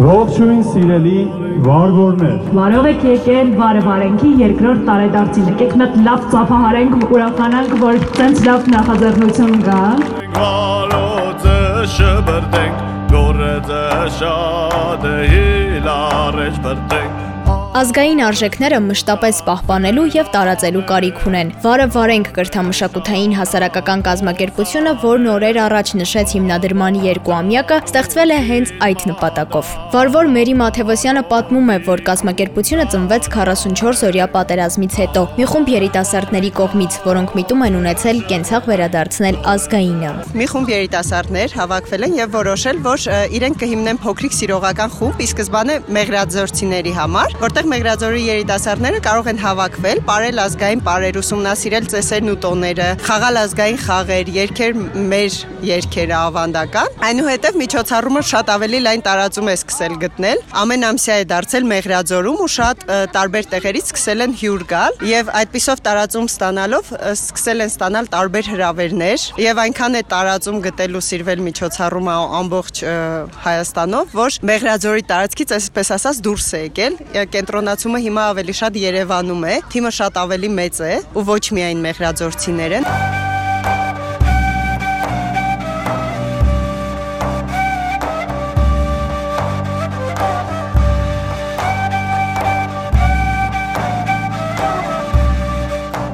Ողջույն սիրելի վարգորներ։ Բարով եք եկել Վարվարենքի երկրորդ տարեդարձին։ Եկեք հատ լավ ծափահարենք ու ուրախանանք, որ ցենց լավ նախաձեռնություն կա։ Գալոցը շբրտենք, գորեձը շատ է հիլարեջ բրտենք Ազգային արժեքները մշտապես պահպանելու եւ տարածելու կարիք ունեն։ Վարը վարենք կրթամշակութային հասարակական կազմակերպությունը, որն օրեր առաջ նշեց հիմնադրման երկու ամյակը, ստեղծվել է հենց այդ նպատակով։ Վարվոր Մերի Մաթևոսյանը պատմում է, որ կազմակերպությունը ծնվեց 44-օրյա պատերազմից հետո, մի խումբ երիտասարդների կողմից, որոնք միտում են ունեցել կենցաղ վերադարձնել ազգայինը։ Մի խումբ երիտասարդներ հավաքվել են եւ որոշել, որ իրենք կհիմնեն փոքրիկ սիրողական խումբ, ի սկզբանե մեղրաձորցիների համար, որտեղ Այստեղ Մեղրաձորի երիտասարդները կարող են հավաքվել, ապարել ազգային պարեր, ուսումնասիրել ծեսերն ու տոները, խաղալ ազգային խաղեր, երգեր մեր երգերը ավանդական։ Այնուհետև միջոցառումը շատ ավելի լայն տարածում է սկսել գտնել։ Ամեն ամսյա է դարձել Մեղրաձորում ու շատ տարբեր տեղերից սկսել են հյուր գալ եւ այդպիսով տարածում ստանալով սկսել են ստանալ տարբեր հրավերներ եւ այնքան է տարածում գտել ու սիրվել միջոցառումը ամբողջ Հայաստանով, որ Մեղրաձորի տարածքից այսպես ասած դուրս է եկել կենտրոնացումը հիմա ավելի շատ Երևանում է, թիմը շատ ավելի մեծ է ու ոչ միայն մեղրաձորցիներ են։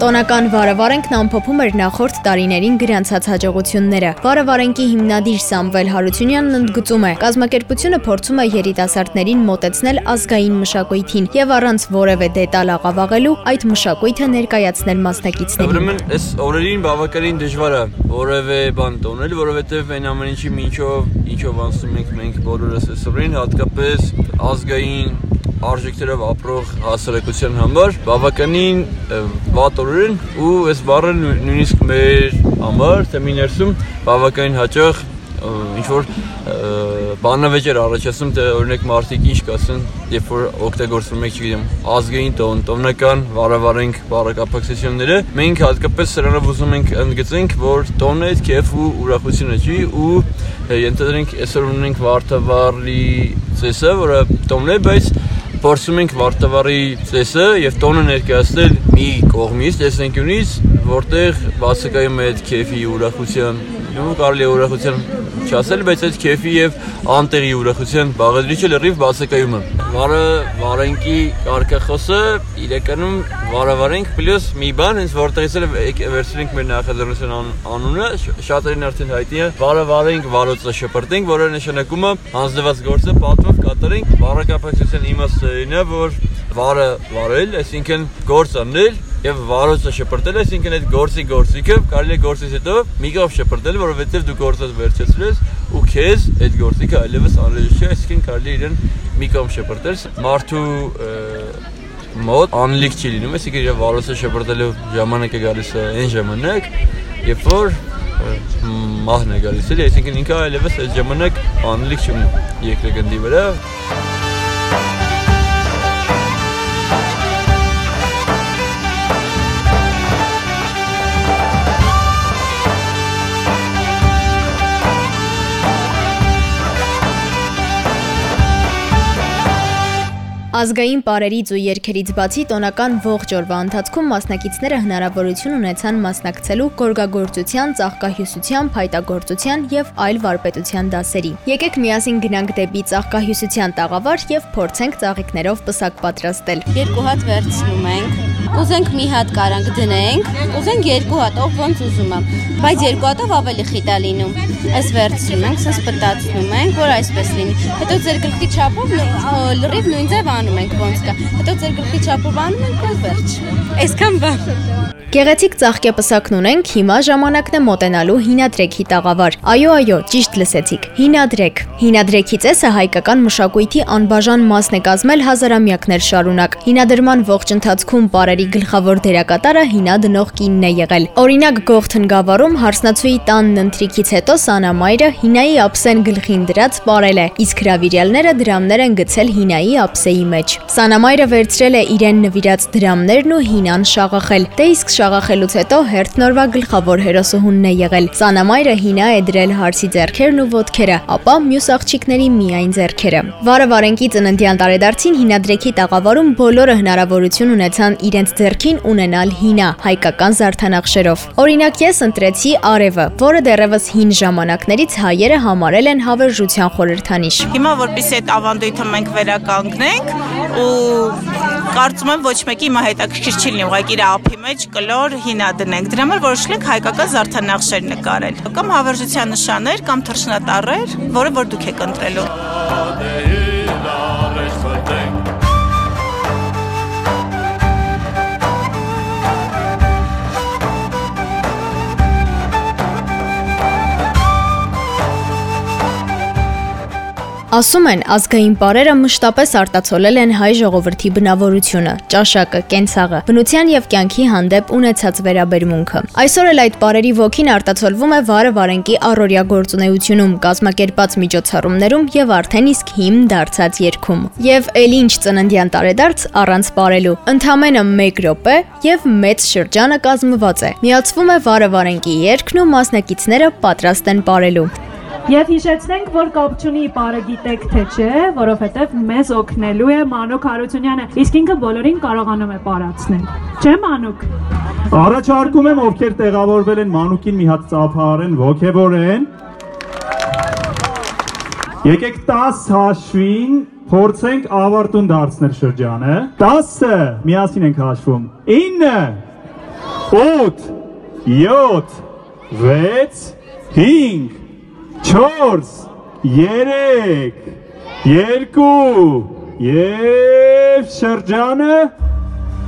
Տոնական վարավարենքն ամփոփում էր նախորդ տարիներին գրանցած հաջողությունները։ Վարավարենքի հիմնադիր Սամվել Հարությունյանն ընդգծում է. կազմակերպությունը փորձում է երիտասարդներին մոտեցնել ազգային մշակույթին եւ առանց որևէ դետալ աղավաղելու այդ մշակույթը ներկայացնել մասնակիցներին։ Ուրեմն այս օրերին բավականին դժվար է որևէ բան տոնել, որովհետեւ այն ամեն ինչի ինչով ինչով անցնում ենք մենք բոլորս այս օրերին, հատկապես ազգային արժեքներով ապրող հասարակության համար բավականին վատ օր են ու այս բառը նույնիսկ մեր համար թեմի ներսում բավականին հաճախ ինչ որ բանավեճեր առաջացնում թե օրինակ մարդիկ ինչ կասեն երբ որ օգտագործվում եք չգիտեմ ազգային տոն տոնական վարավարենք բառակապակցությունները մենք հատկապես սրանով ուզում ենք ընդգծենք որ տոնը քեֆ ու ուրախությունը չի ու ենթադրենք այսօր ունենք վարդավառի ծեսը որը տոնն է բայց փորձում ենք վարտավարի ծեսը եւ տոնը ներկայացնել մի կողմից, տեսանկյունից, որտեղ բացակայում է այդ քեֆի ուրախության, ու կարելի է ուրախության չասել, բայց այդ քեֆի եւ անտեղի ուրախության բաղադրիչը լրիվ բացակայում է։ Վարը վարենքի կարկախոսը իրականում վարավարենք պլյուս մի բան, հենց որտեղից էլ վերցրենք մեր նախաձեռնության անունը, շատերին արդեն հայտնի է, վարավարենք, վարոցը շպրտենք, որը նշանակում է հանձնված գործը պատվով կատարենք։ Վարակապակցության իմաստը ինը, որ վարը վարել, այսինքն գործ անել եւ վարոցը շպրտել, այսինքն այդ գործի գործիքը կարելի է գործից հետո մի կողմ շպրտել, որովհետեւ դու գործը վերջացրել ես ու քեզ այդ գործիքը այլևս անհրաժեշտ չէ, այսինքն կարելի է իրեն մի կողմ շպրտել։ Մարդու մոտ անլիկ չի լինում, այսինքն իր վարոցը շպրտելու ժամանակը գալիս է այն ժամանակ, երբ որ մահն է գալիս, այսինքն ինքը այլևս այդ ժամանակ անլիկ չունի երկրագնդի վրա։ Ազգային պարերից ու երգերից բացի տոնական ողջ օրվա ընթացքում մասնակիցները հնարավորություն ունեցան մասնակցելու գորգագործության, ծաղկահյուսության, փայտագործության եւ այլ վարպետության դասերի։ Եկեք միասին գնանք դեպի ծաղկահյուսության տաղավար եւ փորձենք ծաղիկներով պսակ պատրաստել։ Երկու հատ վերցնում ենք Կուզենք մի հատ կարանք դնենք, կուզենք երկու հատ, ով ոնց ուզում է, բայց երկու հատով ավելի խիտ է լինում։ Այս վերցնում ենք, սենց պտացնում ենք, որ այսպես լինի։ Հետո ձեր գլխի չափով լրիվ նույն ձև անում ենք ոնց կա։ Հետո ձեր գլխի չափով անում ենք ու վերջ։ Այսքան բան։ Գեղեցիկ ծաղկեպսակն ունենք, հիմա ժամանակն է մոտենալու հինադրեքի տաղավար։ Այո, այո, ճիշտ լսեցիք։ Հինադրեք։ Հինադրեքի ծեսը հայկական մշակույթի անբաժան մասն է կազմել հազարամյակներ շարունակ։ Հինադրման ողջ ընթացքում բարերի գլխավոր դերակատարը հինադնող կինն է եղել։ Օրինակ գողթն գավառում հարսնացուի տանն ընթրիքից հետո սանամայրը հինայի ափսեն գլխին դրած ապարել է, իսկ հրավիրյալները դրամներ են գցել հինայի ափսեի մեջ։ Սանամայրը վերցրել է իրեն նվիրած դրամներն ու հինան շաղախել։ Դե իսկ շաղախելուց հետո հերթնորվա գլխավոր հերոսուհունն է եղել։ Սանամայրը հինա է դրել հարսի ձեռքերն ու ոտքերը, ապա մյուս աղջիկների միայն ձեռքերը։ Վարը Վարենկի ծննդյան տարեդարձին հինադրեքի տաղավարում բոլորը հնարավորություն ունեցան իրենց ձեռքին ունենալ հինա հայկական զարդանախշերով։ Օրինակ ես ընտրեցի արևը, որը դեռևս հին ժամանակներից հայերը համարել են հավերժության խորհրդանիշ։ Հիմա որպեսզի այդ ավանդույթը մենք վերականգնենք ու կարծում եմ ոչ մեկի հիմա հետաքրքիր չի լինի ուղղակի իր ափի մեջ կլոր հինա դնենք։ Դրա համար որոշել ենք հայկական զարդանախշեր նկարել։ Կամ հավերժության նշաններ, կամ թռչնատառեր, որը որ դուք եք ընտրելու։ Ասում են, ազգային պարերը մշտապես արտացոլել են հայ ժողովրդի բնավորությունը, ճաշակը, կենցաղը, բնության եւ կյանքի հանդեպ ունեցած վերաբերմունքը։ Այսօր էլ այդ պարերի ոգին արտացոլվում է վարը վարենկի առօրյա գործունեությունում, կազմակերպած միջոցառումներում եւ արդեն իսկ հիմն դարձած երգում։ Եվ ել ինչ ծննդյան տարեդարձ առանց պարելու։ Ընդամենը 1 րոպե եւ մեծ շրջանը կազմված է։ Միացվում է վարը վարենկի երգն ու մասնակիցները պատրաստ են պարելու։ Եվ հիշեցնենք, որ կապ չունի բարը գիտեք թե չէ, որովհետև մեզ օգնելու է Մանուկ Հարությունյանը, իսկ ինքը բոլորին կարողանում է պարացնել։ Չէ Մանուկ։ Առաջարկում եմ, ովքեր տեղավորվել են Մանուկին մի հատ ծափահարեն, ողջևորեն։ Եկեք 10 հաշվին փորձենք ավարտուն դարձնել շրջանը։ 10-ը միասին ենք հաշվում։ 9 8 7 6 5 4 3 2 եւ շրջանը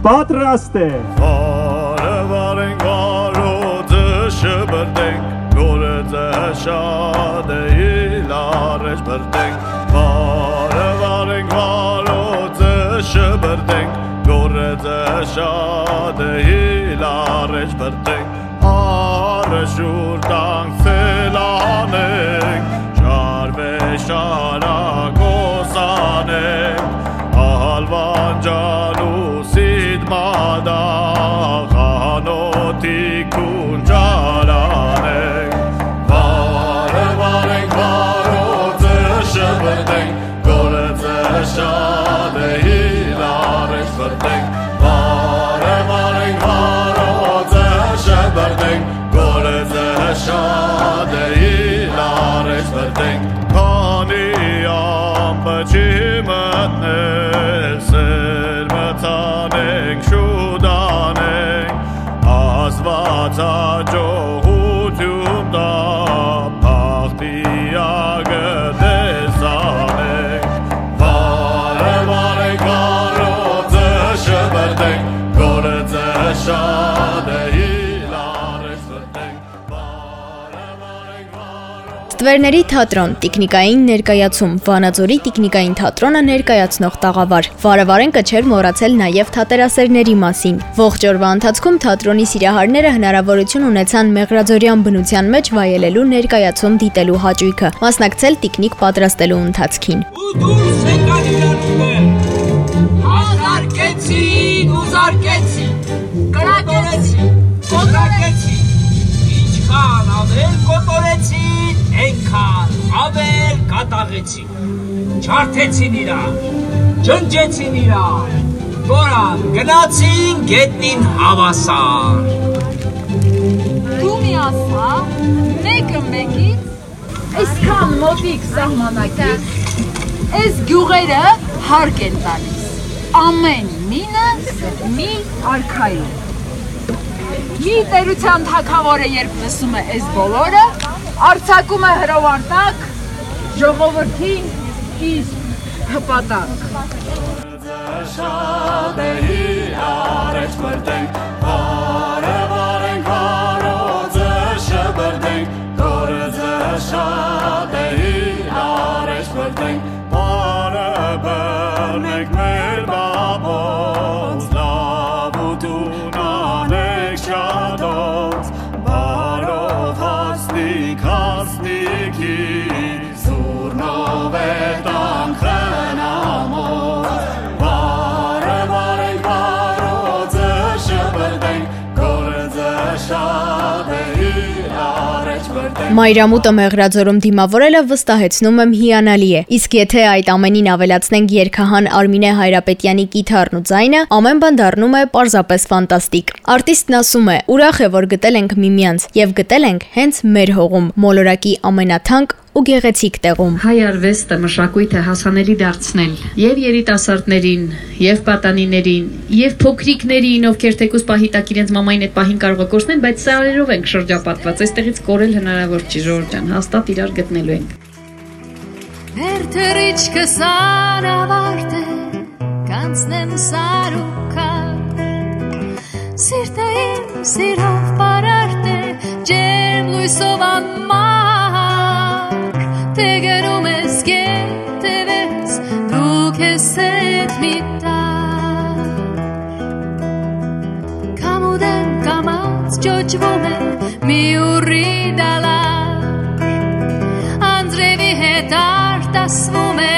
պատրաստ է Վարը վարենք վարոձը շբրտենք գորեձը շատ է իլարեջ բրտենք Վարը վարենք վարոձը շբրտենք գորեձը շատ է իլարեջ բրտենք Արը շուր տանք ցելանենք Georgia. Ստվերների թատրոն, տիկնիկային ներկայացում, Վանաձորի տիկնիկային թատրոնը ներկայացնող տաղավար։ Վարավարենկը չէր մոռացել նաև թատերասերների մասին։ Ողջ օրվա ընթացքում թատրոնի սիրահարները հնարավորություն ունեցան Մեղրաձորյան բնության մեջ վայելելու ներկայացում դիտելու հաճույքը, մասնակցել տիկնիկ պատրաստելու ընթացքին։ ու դուրս եկան իրանումը հազարկեցին ու զարկեցին կրակեցին կոտրակեցին ինչքան ավել կոտորեցին այնքան ավել կատաղեցին չարթեցին իրար ջնջեցին իրար դորան գնացին գետնին հավասար Դու մի ասա, մեկը մեկից այսքան մոտիկ սահմանակից այս գյուղերը հարկ են տալիս։ ամեն մինը մի արքայի։ Մի տերության թակավորը երբ լսում է այս բոլորը, արցակում է հրովարտակ ժողովրդին իր հպատակ։ Շադեհի արեջ մրտենք, վարը Մայրամուտը մեղրաձորում դիմավորելը վստահեցնում եմ հիանալի է։ Իսկ եթե այդ ամենին ավելացնենք երկհան Արմինե Հայրապետյանի կիթառն ու ձայնը, ամեն բան դառնում է պարզապես ֆանտաստիկ։ Արտիստն ասում է. «Ուրախ է, որ գտել ենք միմյանց եւ գտել ենք հենց մեր հողում, մոլորակի ամենաթանկ ու գեղեցիկ տեղում»։ Հայ արվեստը մշակույթը հասանելի դարձնել եւ երիտասարդներին, եւ պատանիներին, եւ փոքրիկներին, ովքեր թեկուզ պահի տակ իրենց մամային այդ պահին կարող է կորցնել, բայց սարերով ենք շրջապատված։ Այստեղից կորել հնարավոր չի, Ժորժ ջան, հաստատ իրար գտնելու ենք։ Վերթրիչքը սանավարտ է, կանցնեմ սարուքա Սիրտը իմ սիրով բարարտ է, ջերմ լույսով անմար Tegen um es geht du kesset mit da. Kamu den kam aus, joj wome, mi uri dala. Andre vi het artas wome,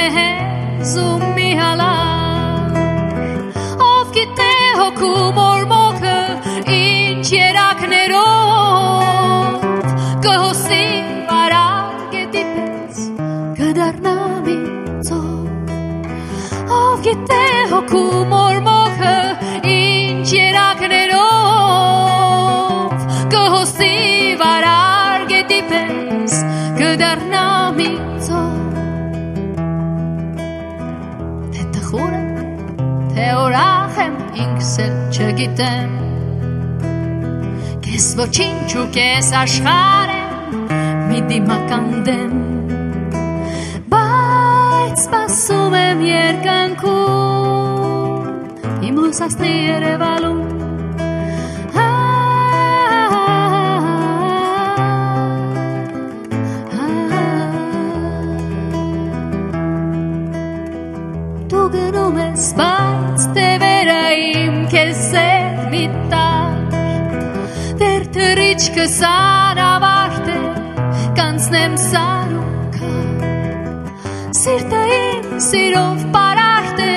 Եմ, թե ուրախ եմ ինքս էլ չգիտեմ Կես ոչինչ ու կես աշխար եմ մի դիմական դեմ Բայց սպասում եմ երկնքում իմ լուսասնի երևալում գնում ես բայց տևերը իմ քեզ էր մի տար Դեր թրիչքը սանավարտ է կանցնեմ սարուքա Սիրտը իմ սիրով բարարտ է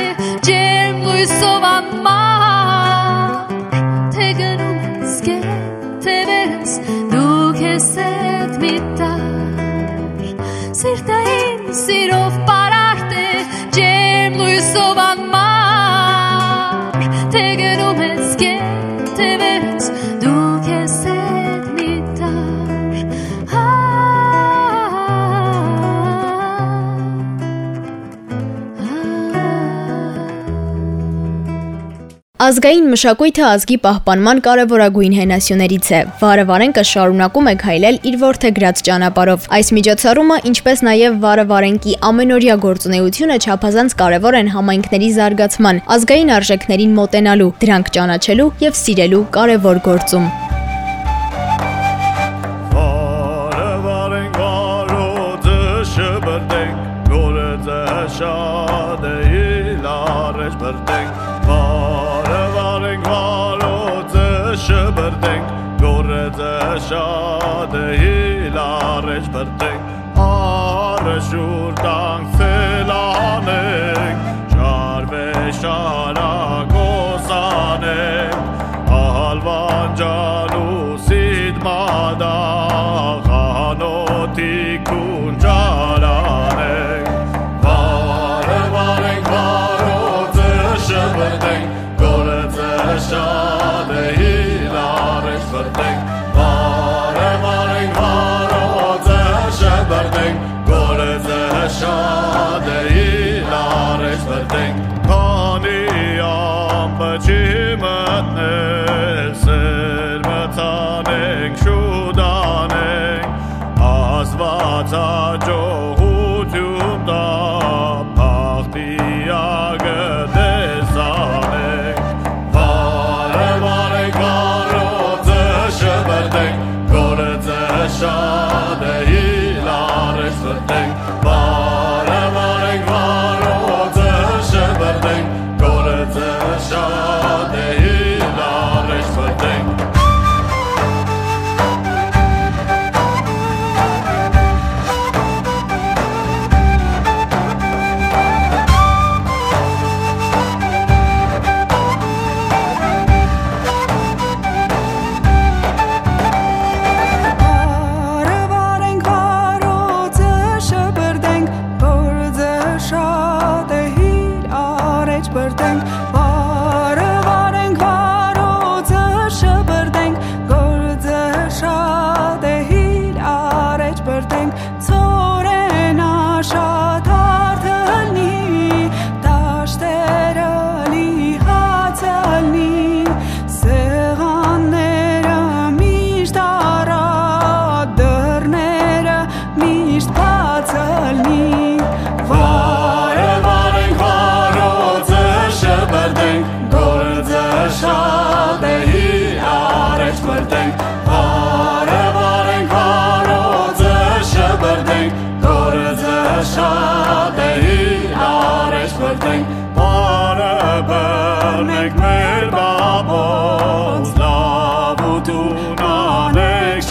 ջերմ լույսով անմար Թե գնում ես գետևերս դու քեզ հետ մի տար Սիրտը Ազգային մշակույթը ազգի պահպանման կարևորագույն հենասյուներից է։ Վարավարենկը շարունակում է քայլել իր ворթեգրած ճանապարհով։ Այս միջոցառումը, ինչպես նաև Վարավարենկի ամենօրյա գործունեությունը չափազանց կարևոր են համայնքների զարգացման, ազգային արժեքներին մոտենալու, դրանք ճանաչելու եւ սիրելու կարևոր գործում։ Շաբերտենք, գորեզը շադեի լարեջ բերտենք գորձը շատ է իլարեջ բրտենք, Արը շուր տանք սելանենք, շարվե շարակոսանենք, Ահալվան ջալուսիդ մադա խանոթի կունջարանենք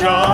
저